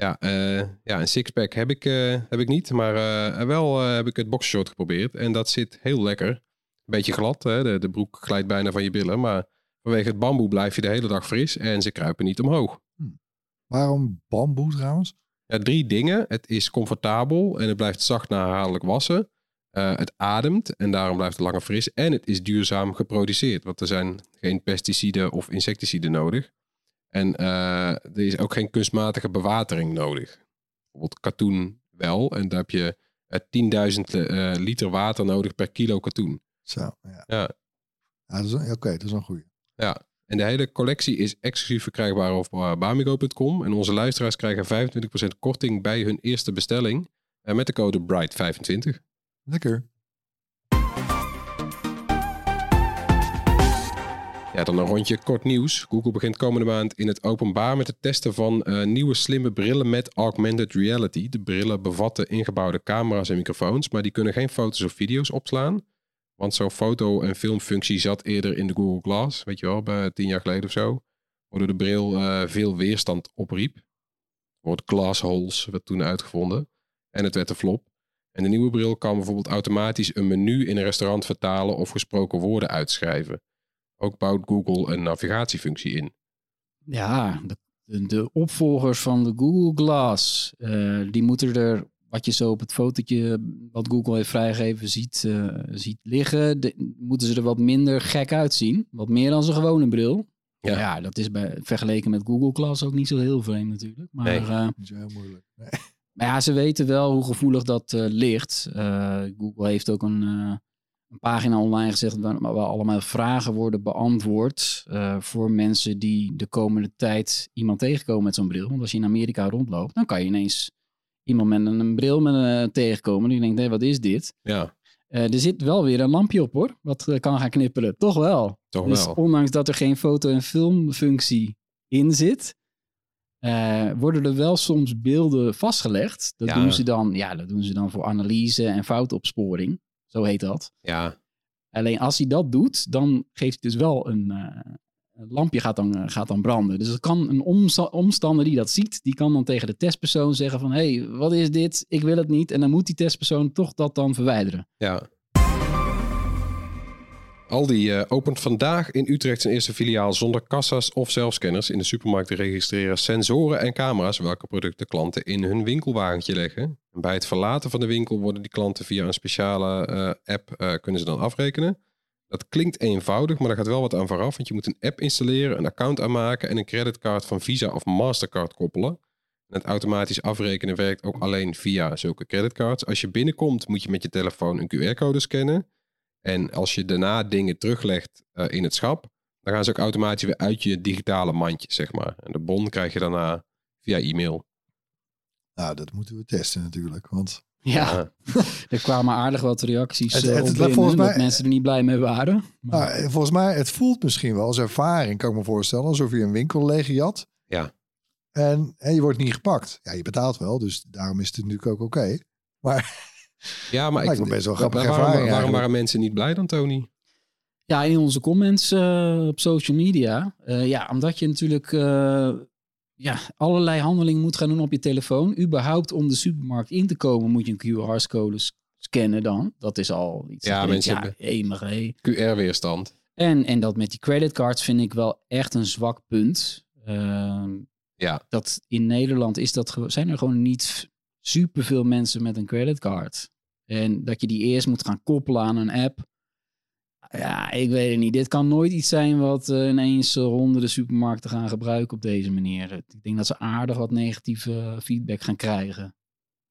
S1: Ja, eh, ja een sixpack heb ik, eh, heb ik niet. Maar eh, wel heb ik het boxershort geprobeerd. En dat zit heel lekker. Beetje glad, hè? De, de broek glijdt bijna van je billen. Maar vanwege het bamboe blijf je de hele dag fris. En ze kruipen niet omhoog.
S3: Waarom bamboe trouwens?
S1: Ja, drie dingen. Het is comfortabel en het blijft zacht na herhaaldelijk wassen. Het ademt en daarom blijft het langer fris. En het is duurzaam geproduceerd. Want er zijn geen pesticiden of insecticiden nodig. En eh, er is ook geen kunstmatige bewatering nodig. Bijvoorbeeld katoen wel. En daar heb je eh, 10.000 eh, liter water nodig per kilo katoen.
S3: Zo, ja.
S1: Ja.
S3: Ja, Oké, dat is een goeie.
S1: Ja, en de hele collectie is exclusief verkrijgbaar op eh, bamigo.com. En onze luisteraars krijgen 25% korting bij hun eerste bestelling. eh, met de code BRIGHT25.
S3: Lekker.
S1: Dan een rondje kort nieuws. Google begint komende maand in het openbaar met het testen van eh, nieuwe slimme brillen met augmented reality. De brillen bevatten ingebouwde camera's en microfoons, maar die kunnen geen foto's of video's opslaan. Want zo'n foto- en filmfunctie zat eerder in de Google Glass, weet je wel, bij tien jaar geleden of zo. Waardoor de bril eh, veel weerstand opriep. Het woord holes werd toen uitgevonden. En het werd een flop. En de nieuwe bril kan bijvoorbeeld automatisch een menu in een restaurant vertalen of gesproken woorden uitschrijven. Ook bouwt Google een navigatiefunctie in.
S2: Ja, de, de, opvolgers van de Google Glass, eh, die moeten er, wat je zo op het fotootje wat Google heeft vrijgegeven ziet, eh, ziet liggen, de- moeten ze er wat minder gek uitzien. Wat meer dan zijn gewone bril.
S1: Ja.
S2: Ja, dat is bij, vergeleken met Google Glass ook niet zo heel vreemd natuurlijk. Maar,
S1: Nee.
S2: eh,
S3: Niet zo heel moeilijk. Nee.
S2: maar ja, ze weten wel hoe gevoelig dat eh, ligt. Eh, Google heeft ook een, eh, een pagina online gezet waar, waar allemaal vragen worden beantwoord eh, voor mensen die de komende tijd iemand tegenkomen met zo'n bril. Want als je in Amerika rondloopt, dan kan je ineens iemand met een, een bril met, een tegenkomen. Die denkt, hé, wat is dit?
S1: Ja,
S2: Eh, er zit wel weer een lampje op hoor, wat eh, kan gaan knipperen. Toch wel.
S1: toch
S2: Dus
S1: wel.
S2: ondanks dat er geen foto- en filmfunctie in zit, eh, worden er wel soms beelden vastgelegd. Dat,
S1: Ja.
S2: doen ze dan, ja, dat doen ze dan voor analyse en foutopsporing. Zo heet dat.
S1: Ja,
S2: Alleen als hij dat doet, dan geeft hij dus wel een, eh, een lampje gaat dan, eh, gaat dan branden. Dus het kan een omsta- omstander die dat ziet, die kan dan tegen de testpersoon zeggen van... hé, hey, wat is dit? Ik wil het niet. En dan moet die testpersoon toch dat dan verwijderen.
S1: ja. Aldi eh, opent vandaag in Utrecht zijn eerste filiaal zonder kassa's of zelfscanners. In de supermarkten registreren sensoren en camera's welke producten klanten in hun winkelwagentje leggen. En bij het verlaten van de winkel worden die klanten via een speciale eh, app eh, kunnen ze dan afrekenen. Dat klinkt eenvoudig, maar daar gaat wel wat aan vooraf. Want je moet een app installeren, een account aanmaken en een creditcard van Visa of Mastercard koppelen. En het automatisch afrekenen werkt ook alleen via zulke creditcards. Als je binnenkomt, moet je met je telefoon een QR-code scannen. En als je daarna dingen teruglegt eh, in het schap, dan gaan ze ook automatisch weer uit je digitale mandje, zeg maar. En de bon krijg je daarna via e-mail.
S3: Nou, dat moeten we testen natuurlijk. Want
S2: Ja, er kwamen aardig wat reacties
S3: Het-
S2: eh,
S3: het-
S2: op
S3: volgens
S2: binnen,
S3: mij-
S2: dat mensen er niet blij mee waren. Maar,
S3: nou, eh, volgens mij, het voelt misschien wel als ervaring, kan ik me voorstellen, alsof je een winkel leegjat.
S1: Ja.
S3: En, en je wordt niet gepakt. Ja, je betaalt wel, dus daarom is het natuurlijk ook oké. Maar
S1: Ja, maar
S3: Lijkt
S1: ik,
S3: me best wel grappige
S1: waarom,
S3: ervaring
S1: waarom waren mensen niet blij dan, Tony?
S2: Ja, in onze comments eh, op social media. Eh, ja, omdat je natuurlijk eh, ja, allerlei handelingen moet gaan doen op je telefoon. Überhaupt om de supermarkt in te komen moet je een QR-code scannen dan. Dat is al iets.
S1: Ja, mensen
S2: ja, hé.
S1: QR-weerstand.
S2: En, en dat met die creditcards vind ik wel echt een zwak punt. Ehm,
S1: Ja.
S2: Dat in Nederland is dat, zijn er gewoon niet superveel mensen met een creditcard. En dat je die eerst moet gaan koppelen aan een app. Ja, ik weet het niet. Dit kan nooit iets zijn wat eh, ineens eh, honderden supermarkten gaan gebruiken op deze manier. Ik denk dat ze aardig wat negatieve feedback gaan krijgen.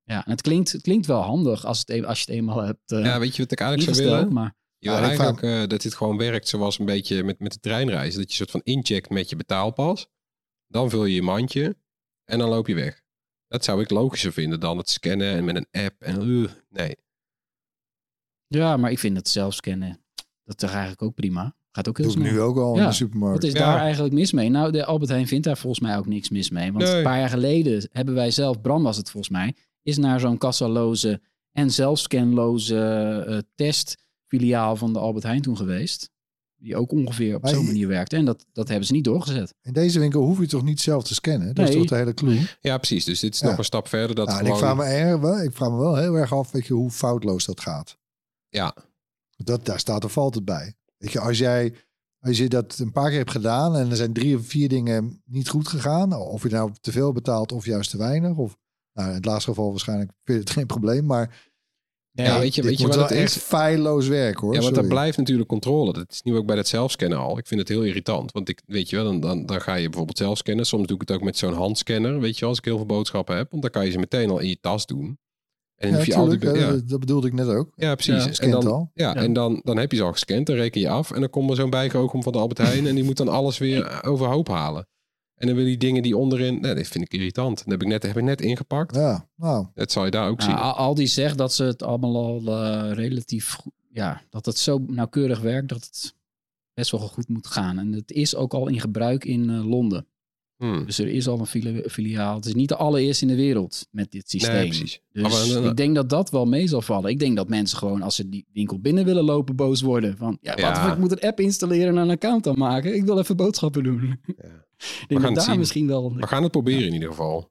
S2: Ja, en het klinkt, het klinkt wel handig als, het, e- als je het eenmaal hebt eh
S1: Ja, weet je wat ik eigenlijk zou willen?
S2: Maar
S1: Je wil
S3: Ja, ik
S1: eigenlijk eh, dat dit gewoon werkt zoals een beetje met, met de treinreizen. Dat je soort van incheckt met je betaalpas. Dan vul je je mandje en dan loop je weg. Dat zou ik logischer vinden dan het scannen en met een app. En, uh, nee.
S2: Ja, maar ik vind het zelf scannen, dat is toch eigenlijk ook prima. Gaat ook heel
S3: Doe ik
S2: snel.
S3: nu ook al in de supermarkt.
S2: Wat is
S1: Ja.
S2: daar eigenlijk mis mee? Nou, de Albert Heijn vindt daar volgens mij ook niks mis mee. Want
S1: Nee.
S2: een paar jaar geleden hebben wij zelf, Bram was het volgens mij, is naar zo'n kassaloze en zelfscanloze eh, testfiliaal van de Albert Heijn toen geweest. Die ook ongeveer op zo'n manier werkt. En dat, dat hebben ze niet doorgezet.
S3: In deze winkel hoef je toch niet zelf te scannen? Dat is toch de hele clue?
S1: Ja, precies. Dus dit is
S3: Ja.
S1: nog een stap verder. Dat
S3: Nou, ik, vraag me erg, wel- ik vraag me wel heel erg af weet je, hoe foutloos dat gaat.
S1: Ja,
S3: Dat, daar staat of valt het bij. Weet je, als jij als je dat een paar keer hebt gedaan en er zijn drie of vier dingen niet goed gegaan, of je nou te veel betaalt of juist te weinig, of nou, in het laatste geval waarschijnlijk vind je het geen probleem, maar
S1: Ja, weet je-
S3: dit
S1: weet je wat
S3: wel
S1: het
S3: echt
S1: is?
S3: feilloos werk hoor.
S1: ja want er blijft natuurlijk controle. Dat is nu ook bij dat zelfscannen al. Ik vind het heel irritant. Want ik, weet je wel, dan, dan, dan ga je bijvoorbeeld zelf scannen. Soms doe ik het ook met zo'n handscanner. Weet je wel, als ik heel veel boodschappen heb. Want dan kan je ze meteen al in je tas doen. En dan
S3: Ja,
S1: je ja.
S3: dat bedoelde ik net ook.
S1: Ja, precies.
S2: Ja,
S1: en dan,
S3: al.
S1: Ja,
S2: Ja.
S1: en dan, dan heb je ze al gescand, dan reken je af. En dan komt er zo'n bijgeoogem van de Albert Heijn en die moet dan alles weer overhoop halen. En dan wil die dingen die onderin, nee, dat vind ik irritant. Dat heb ik net, heb ik net ingepakt.
S3: Ja, nou,
S1: Dat zal je daar ook
S2: Nou,
S1: zien.
S2: Al- Aldi zegt dat ze het allemaal al eh, relatief goed, ja, dat het zo nauwkeurig werkt dat het best wel goed moet gaan. En het is ook al in gebruik in eh, Londen.
S1: Hmm.
S2: Dus er is al een fili- filiaal. Het is niet de allereerste in de wereld met dit systeem.
S1: Nee, precies.
S2: Dus
S1: Maar we-
S2: ik denk dat dat wel mee zal vallen. Ik denk dat mensen gewoon als ze die winkel binnen willen lopen boos worden. Van, ja, wat,
S1: Ja.
S2: ik moet een app installeren en een account aanmaken. Ik wil even boodschappen doen.
S1: Ja.
S2: Ik denk
S1: gaan
S2: dat
S1: het
S2: daar
S1: zien.
S2: misschien wel...
S1: We gaan het proberen in ieder geval.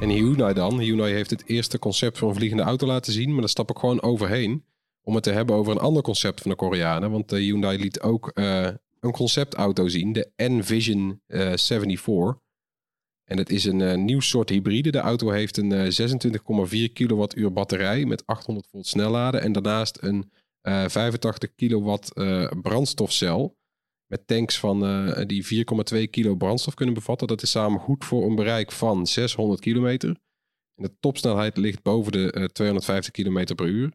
S1: En Hyundai dan. Hyundai heeft het eerste concept voor een vliegende auto laten zien. Maar daar stap ik gewoon overheen. Om het te hebben over een ander concept van de Koreanen. Want de Hyundai liet ook eh, een conceptauto zien. De N-Vision eh, 74. En het is een eh, nieuw soort hybride. De auto heeft een eh, 26,4 kilowattuur batterij met 800 volt snelladen. En daarnaast een eh, 85 kilowatt eh, brandstofcel. Met tanks van eh, die 4,2 kilo brandstof kunnen bevatten. Dat is samen goed voor een bereik van 600 kilometer. En de topsnelheid ligt boven de eh, 250 kilometer per uur.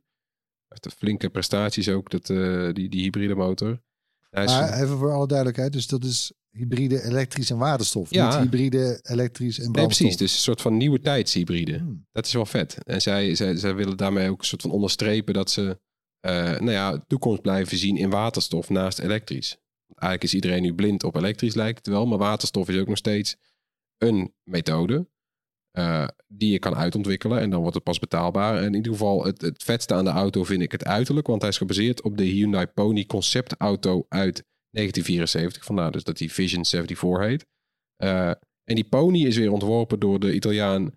S1: Heeft flinke prestaties ook, dat, eh, die, die hybride motor. Is,
S3: maar even voor alle duidelijkheid, dus dat is hybride elektrisch en waterstof.
S1: Ja.
S3: Niet hybride elektrisch en
S1: nee,
S3: brandstof.
S1: precies. Dus een soort van nieuwe tijdshybride.
S3: Hmm.
S1: Dat is wel vet. En zij, zij, zij willen daarmee ook een soort van onderstrepen dat ze eh, nou ja, toekomst blijven zien in waterstof naast elektrisch. Eigenlijk is iedereen nu blind op elektrisch, lijkt het wel. Maar waterstof is ook nog steeds een methode eh, die je kan uitontwikkelen. En dan wordt het pas betaalbaar. En in ieder geval, het, het vetste aan de auto vind ik het uiterlijk. Want hij is gebaseerd op de Hyundai Pony conceptauto uit 1974. Vandaar dus dat die Vision 74 heet. Eh, en die Pony is weer ontworpen door de Italiaan,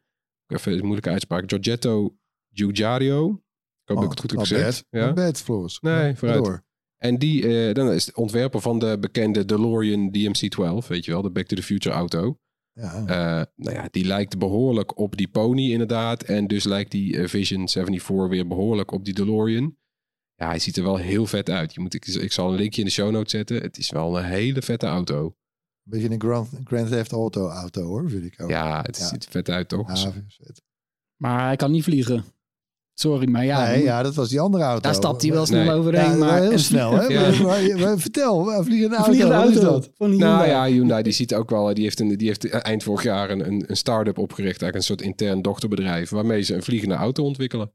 S1: even een moeilijke uitspraak, Giorgetto Giugiaro. Ik hoop dat ik het goed heb
S3: not
S1: gezegd.
S3: bad.
S1: Ja?
S3: Bad.
S1: Nee,
S3: Ja,
S1: vooruit.
S3: door.
S1: En die eh, dan is het ontwerper van de bekende DeLorean DMC-12, weet je wel, de Back to the Future auto.
S3: Ja.
S1: Eh, nou ja, die lijkt behoorlijk op die Pony inderdaad. En dus lijkt die eh, Vision 74 weer behoorlijk op die DeLorean. Ja, hij ziet er wel heel vet uit. Je moet, ik, ik zal een linkje in de show notes zetten. Het is wel een hele vette auto.
S3: Een beetje een Grand, Grand Theft Auto auto hoor, vind ik ook.
S1: Ja, het
S3: Ja.
S1: ziet er vet uit toch?
S3: Ja, vet.
S2: Maar hij kan niet vliegen. Sorry, maar ja.
S3: nee, ja, dat was die andere auto.
S2: Daar stapt hij wel snel
S1: Nee.
S2: overheen.
S3: Ja,
S2: maar
S3: heel snel, hè?
S1: Ja.
S3: Maar- maar- maar vertel, een vliegende
S2: Een
S3: auto,
S2: vliegende
S3: wat is
S2: auto
S3: dat?
S2: van die
S1: Nou
S2: Hyundai.
S1: ja, Hyundai die ziet ook wel, die heeft, een, die heeft eind vorig jaar een, een, een start-up opgericht, eigenlijk een soort intern dochterbedrijf, waarmee ze een vliegende auto ontwikkelen.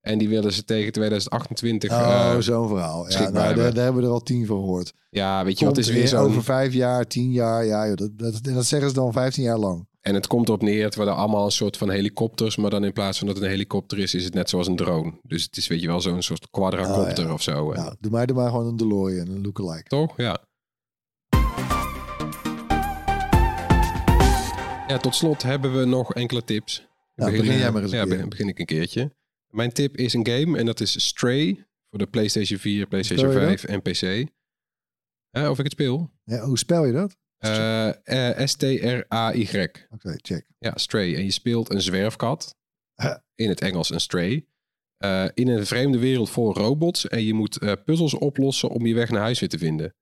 S1: En die willen ze tegen 2028.
S3: Oh,
S1: eh,
S3: zo'n verhaal. Ja, nou, daar,
S1: hebben.
S3: daar hebben we er al tien van gehoord.
S1: ja, weet je
S3: Komt
S1: wat, is
S3: weer
S1: zo'n...
S3: over vijf jaar, tien jaar. Ja, joh, dat, dat, dat zeggen ze dan vijftien jaar lang.
S1: En het komt erop neer, het worden allemaal een soort van helikopters, maar dan in plaats van dat het een helikopter is, is het net zoals een drone. Dus het is weet je wel zo'n soort quadracopter
S3: Oh, ja.
S1: of zo.
S3: Nou, doe mij er maar gewoon een DeLorean, een lookalike.
S1: Toch? Ja. Ja, tot slot hebben we nog enkele tips. Ik
S3: Nou, begin jij maar eens een
S1: Ja,
S3: keer.
S1: begin, begin ik een keertje. Mijn tip is een game en dat is Stray voor de PlayStation 4, PlayStation
S3: Speel je
S1: 5 en PC. Hè, of ik het speel?
S3: Ja, hoe spel je dat?
S1: Eh, eh, S-T-R-A-Y.
S3: Oké, check.
S1: Ja, Stray. En je speelt een zwerfkat. In het Engels een stray. Eh, in een vreemde wereld vol robots. En je moet puzzels oplossen om je weg naar huis weer te vinden.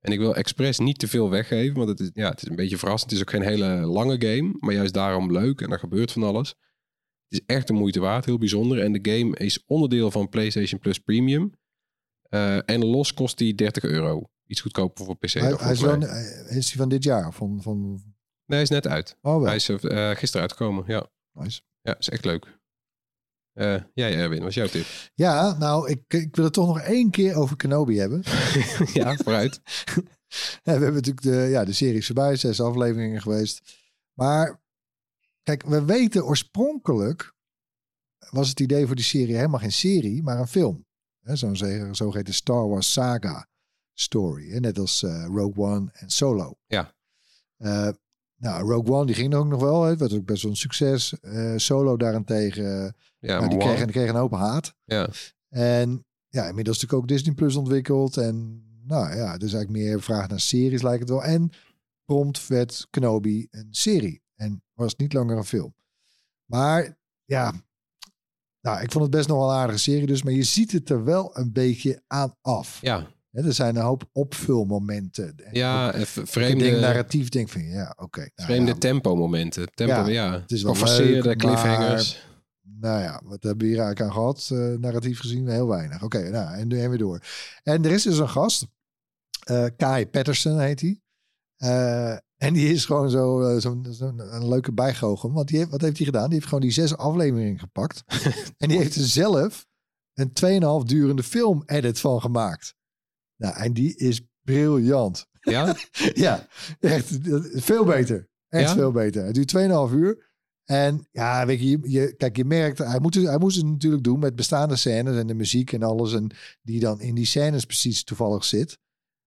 S1: En ik wil expres niet te veel weggeven. Want het is, ja, het is een beetje verrassend. Het is ook geen hele lange game. Maar juist daarom leuk. En er gebeurt van alles. Het is echt de moeite waard. Heel bijzonder. En de game is onderdeel van PlayStation Plus Premium. En los kost die 30 euro. Iets goedkoper voor PC.
S3: Hij, is, wel, is hij van dit jaar? Van, van,
S1: hij is net uit.
S3: Oh, wel.
S1: Hij is eh, gisteren uitgekomen, ja.
S3: Nice.
S1: Ja, is echt leuk. Eh jij, Erwin, wat is jouw tip?
S3: Ja, nou, ik, ik wil het toch nog één keer over Kenobi hebben.
S1: ja, vooruit.
S3: Ja, we hebben natuurlijk de, ja, de serie voorbij, zes afleveringen geweest. Maar kijk, we weten oorspronkelijk was het idee voor die serie helemaal geen serie, maar een film. Zo'n zogeheten Star Wars saga story. Hè, net als eh, Rogue One en Solo.
S1: Ja.
S3: Eh, nou, Rogue One die ging ook nog wel. Het was ook best wel een succes. Eh, Solo daarentegen,
S1: Ja,
S3: nou, die, kreeg, die kreeg een hoop haat.
S1: Ja.
S3: En ja, inmiddels natuurlijk ook Disney Plus ontwikkeld. En nou ja, dus eigenlijk meer vraag naar series lijkt het wel. En prompt werd Kenobi een serie. En was niet langer een film. Maar ja, nou, ik vond het best nog wel een aardige serie dus. Maar je ziet het er wel een beetje aan af.
S1: Ja,
S3: Er zijn een hoop opvulmomenten. En
S1: ja
S3: ook-
S1: eh, v-
S3: ik
S1: vreemde,
S3: denk narratief denk van ja, oké. nou
S1: vreemde
S3: ja,
S1: tempo-momenten. Tempo,
S3: Ja,
S1: ja.
S3: het is wel
S1: Geforceerde
S3: leuk,
S1: cliffhangers.
S3: Nou ja, wat hebben we hier eigenlijk aan gehad? eh, narratief gezien, heel weinig. Oké, nou, en nu en weer door. En er is dus een gast, eh Kai Patterson heet hij. Eh, en die is gewoon zo, zo'n zo'n- een leuke bijgoochem. Want die heeft, wat heeft hij gedaan? Die heeft gewoon die zes afleveringen gepakt. en die heeft er zelf een 2,5 durende film-edit van gemaakt. Nou, en die is briljant.
S1: Ja?
S3: ja, echt veel beter. Echt
S1: Ja?
S3: veel beter. Het duurt 2,5 uur. En ja, weet je, je, kijk, je merkt, hij, moet, het- hij moest het natuurlijk doen met bestaande scènes en de muziek en alles. En die dan in die scènes precies toevallig zit.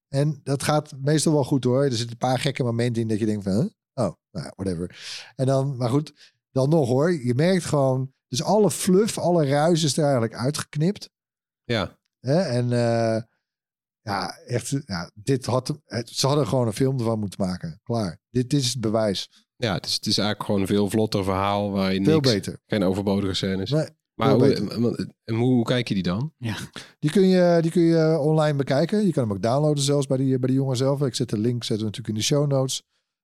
S3: En dat gaat meestal wel goed hoor. Er zitten een paar gekke momenten in dat je denkt van, huh? oh, nou whatever. En dan, maar goed, dan nog hoor. Je merkt gewoon, dus alle fluff, alle ruis is er eigenlijk uitgeknipt.
S1: Ja.
S3: Hè? En eh, ja, echt, ja, dit had, het, ze hadden gewoon een film ervan moeten maken. Klaar. Dit, dit is het bewijs.
S1: Ja, het is, het is eigenlijk gewoon een veel vlotter verhaal waarin
S3: Veel
S1: niks,
S3: beter.
S1: geen overbodige scènes.
S3: Nee,
S1: maar hoe, kijk je die dan?
S3: Die kun, je, die kun je online bekijken. Je kan hem ook downloaden zelfs bij die, bij die jongen zelf. Ik zet de link we natuurlijk in de show notes.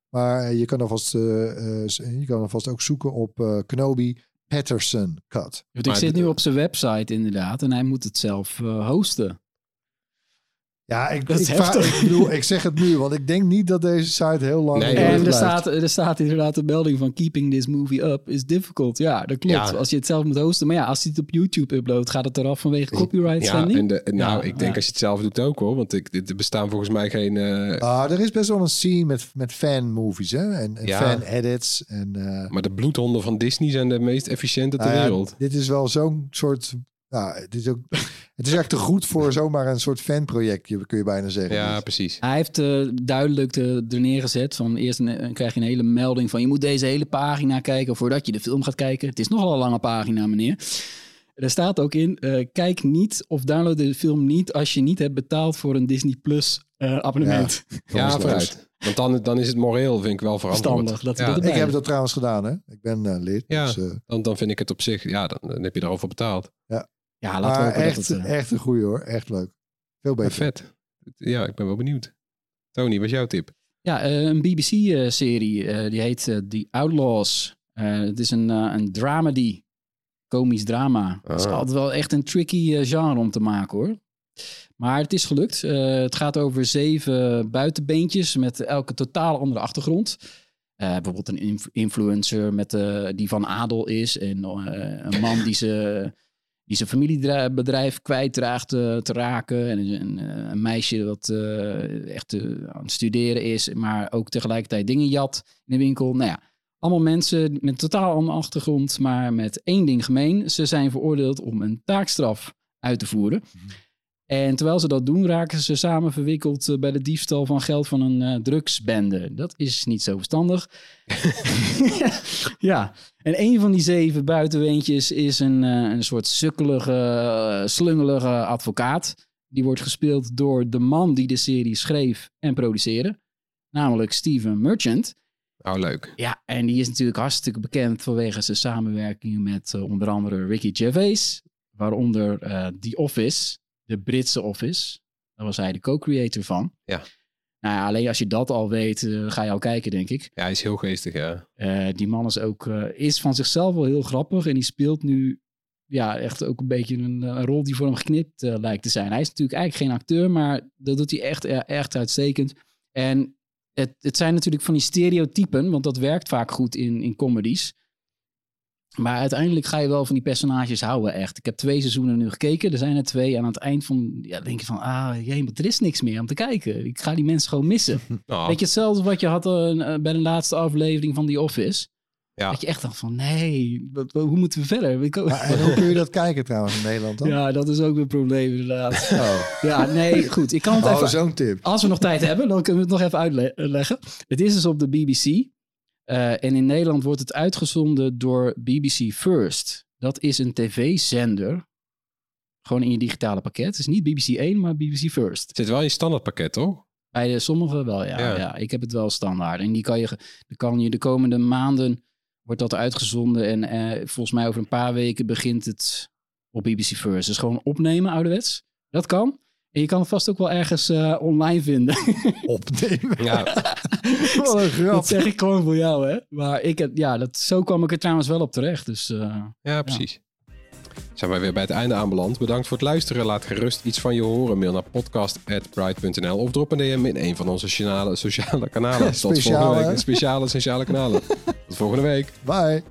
S3: Maar je kan alvast, eh, eh, je kan alvast ook zoeken op eh Kenobi Patterson Cut.
S2: Want ik
S1: Maar
S2: zit
S1: de-
S2: nu op zijn website inderdaad en hij moet het zelf eh, hosten.
S3: Ja, ik,
S2: Dat
S3: ik,
S2: is
S3: vraag-
S2: heftig.
S3: ik bedoel, ik zeg het nu, want ik denk niet dat deze site heel lang
S1: Nee,
S2: En er staat, er staat inderdaad een melding van keeping this movie up is difficult. Ja, dat klopt.
S1: Ja.
S2: Als je het zelf moet hosten. Maar ja, als hij het op YouTube uploadt, gaat het eraf vanwege copyright
S1: Ja, en de, en nou,
S2: Ja,
S1: ik denk
S2: ja.
S1: als je het zelf doet ook hoor. Want ik, er bestaan volgens mij geen... eh,
S3: Ah, er is best wel een scene met, met fan-movies hè? en, en
S1: Ja.
S3: fan-edits. En, eh,
S1: maar de bloedhonden van Disney zijn de meest efficiënte ter
S3: ja,
S1: wereld.
S3: dit is wel zo'n soort... Ja, het is, ook, het is echt te goed voor zomaar een soort fanprojectje, kun je bijna zeggen.
S1: Ja,
S3: Dit.
S1: precies.
S2: Hij heeft eh, duidelijk de, er neergezet van eerst een, eh, krijg je een hele melding van je moet deze hele pagina kijken voordat je de film gaat kijken. Het is nogal een lange pagina, meneer. Er staat ook in, eh, kijk niet of download de film niet als je niet hebt betaald voor een Disney Plus eh, abonnement.
S1: Ja,
S3: Kansloos.
S1: vooruit. Want dan, dan is het moreel, vind ik wel verantwoord.
S2: Verstandig dat
S1: Ja.
S3: Ik heb dat trouwens gedaan, hè? Ik ben eh, lid.
S1: Ja.
S3: Dus,
S1: Dan, dan vind ik het op zich, ja, dan, dan heb je erover betaald.
S2: Ja, laten we
S3: echt,
S2: dat het... eh,
S3: echt een goeie hoor. Echt leuk. Veel beter.
S1: vet. Ja, ik ben wel benieuwd. Tony, wat is jouw tip?
S2: Ja, eh, een BBC-serie. eh, die heet eh, The Outlaws. Eh, het is een, een dramedy. Komisch drama. Het is
S1: Ah.
S2: altijd wel echt een tricky genre om te maken hoor. Maar het is gelukt. Eh, het gaat over zeven buitenbeentjes met elke totaal andere achtergrond. Eh, bijvoorbeeld een inf- influencer met, eh, die van adel is. En eh, een man die, ze, die zijn familiebedrijf kwijtraagt te raken. En een, eh, een meisje dat eh, echt eh, aan het studeren is. Maar ook tegelijkertijd dingen jat in de winkel. Nou ja, allemaal mensen met totaal andere achtergrond. Maar met één ding gemeen. Ze zijn veroordeeld om een taakstraf uit te voeren. En terwijl ze dat doen, raken ze samen verwikkeld eh, bij de diefstal van geld van een eh, drugsbende. Dat is niet zo verstandig. ja, en een van die zeven buitenweentjes is een, eh, een soort sukkelige, slungelige advocaat. Die wordt gespeeld door de man die de serie schreef en produceerde. Namelijk Steven Merchant.
S1: Nou, leuk.
S2: Ja, en die is natuurlijk hartstikke bekend vanwege zijn samenwerkingen met onder andere Ricky Gervais. Waaronder eh The Office, de Britse Office. Daar was hij de co-creator van.
S1: Ja.
S2: Nou ja, alleen als je dat al weet, eh, ga je al kijken, denk ik.
S1: Ja, hij is heel geestig, ja.
S2: Eh, die man is ook eh, is van zichzelf wel heel grappig. En die speelt nu ja, echt ook een beetje een, een rol die voor hem geknipt lijkt te zijn. Hij is natuurlijk eigenlijk geen acteur, maar dat doet hij echt, echt uitstekend. En het, het zijn natuurlijk van die stereotypen, want dat werkt vaak goed in, in comedies. Maar uiteindelijk ga je wel van die personages houden, echt. Ik heb twee seizoenen nu gekeken. Er zijn er twee. En aan het eind van, ja, denk je van, ah, jee, er is niks meer om te kijken. Ik ga die mensen gewoon missen. Weet je, hetzelfde wat je had eh, bij de laatste aflevering van The Office.
S1: Ja.
S2: Dat je echt dacht van, nee, wat, wat- hoe moeten we verder?
S3: Maar, en hoe kun je dat kijken trouwens in Nederland dan?
S2: ja, dat is ook weer een probleem inderdaad.
S3: Oh,
S2: Ja, nee, goed. Ik kan het
S3: oh
S2: even...
S3: zo'n tip.
S2: Als we nog tijd hebben, dan kunnen we het nog even uitleggen. Het is dus op de BBC. Eh, en in Nederland wordt het uitgezonden door BBC First. Dat is een tv-zender. Gewoon in je digitale pakket. Het is niet BBC 1, maar BBC First.
S1: Het zit wel in je standaardpakket, toch?
S2: Bij de sommige wel, ja,
S1: Ja.
S2: ja. Ik heb het wel standaard. En die kan je, kan je de komende maanden wordt dat uitgezonden. En eh, volgens mij over een paar weken begint het op BBC First. Dus gewoon opnemen, ouderwets. Dat kan. En je kan het vast ook wel ergens eh, online vinden.
S3: Opnemen.
S1: Ja,
S3: Wat een grap.
S2: Dat zeg ik gewoon voor jou, hè. Maar ik heb, ja, dat, zo kwam ik er trouwens wel op terecht. Dus eh,
S1: ja precies. Zijn wij weer bij het einde aanbeland. Bedankt voor het luisteren. Laat gerust iets van je horen. Mail naar podcast.pride.nl of drop een DM in een van onze sociale, sociale kanalen. Tot
S3: Speciale.
S1: volgende week. Speciale, sociale kanalen. Tot volgende week.
S3: Bye.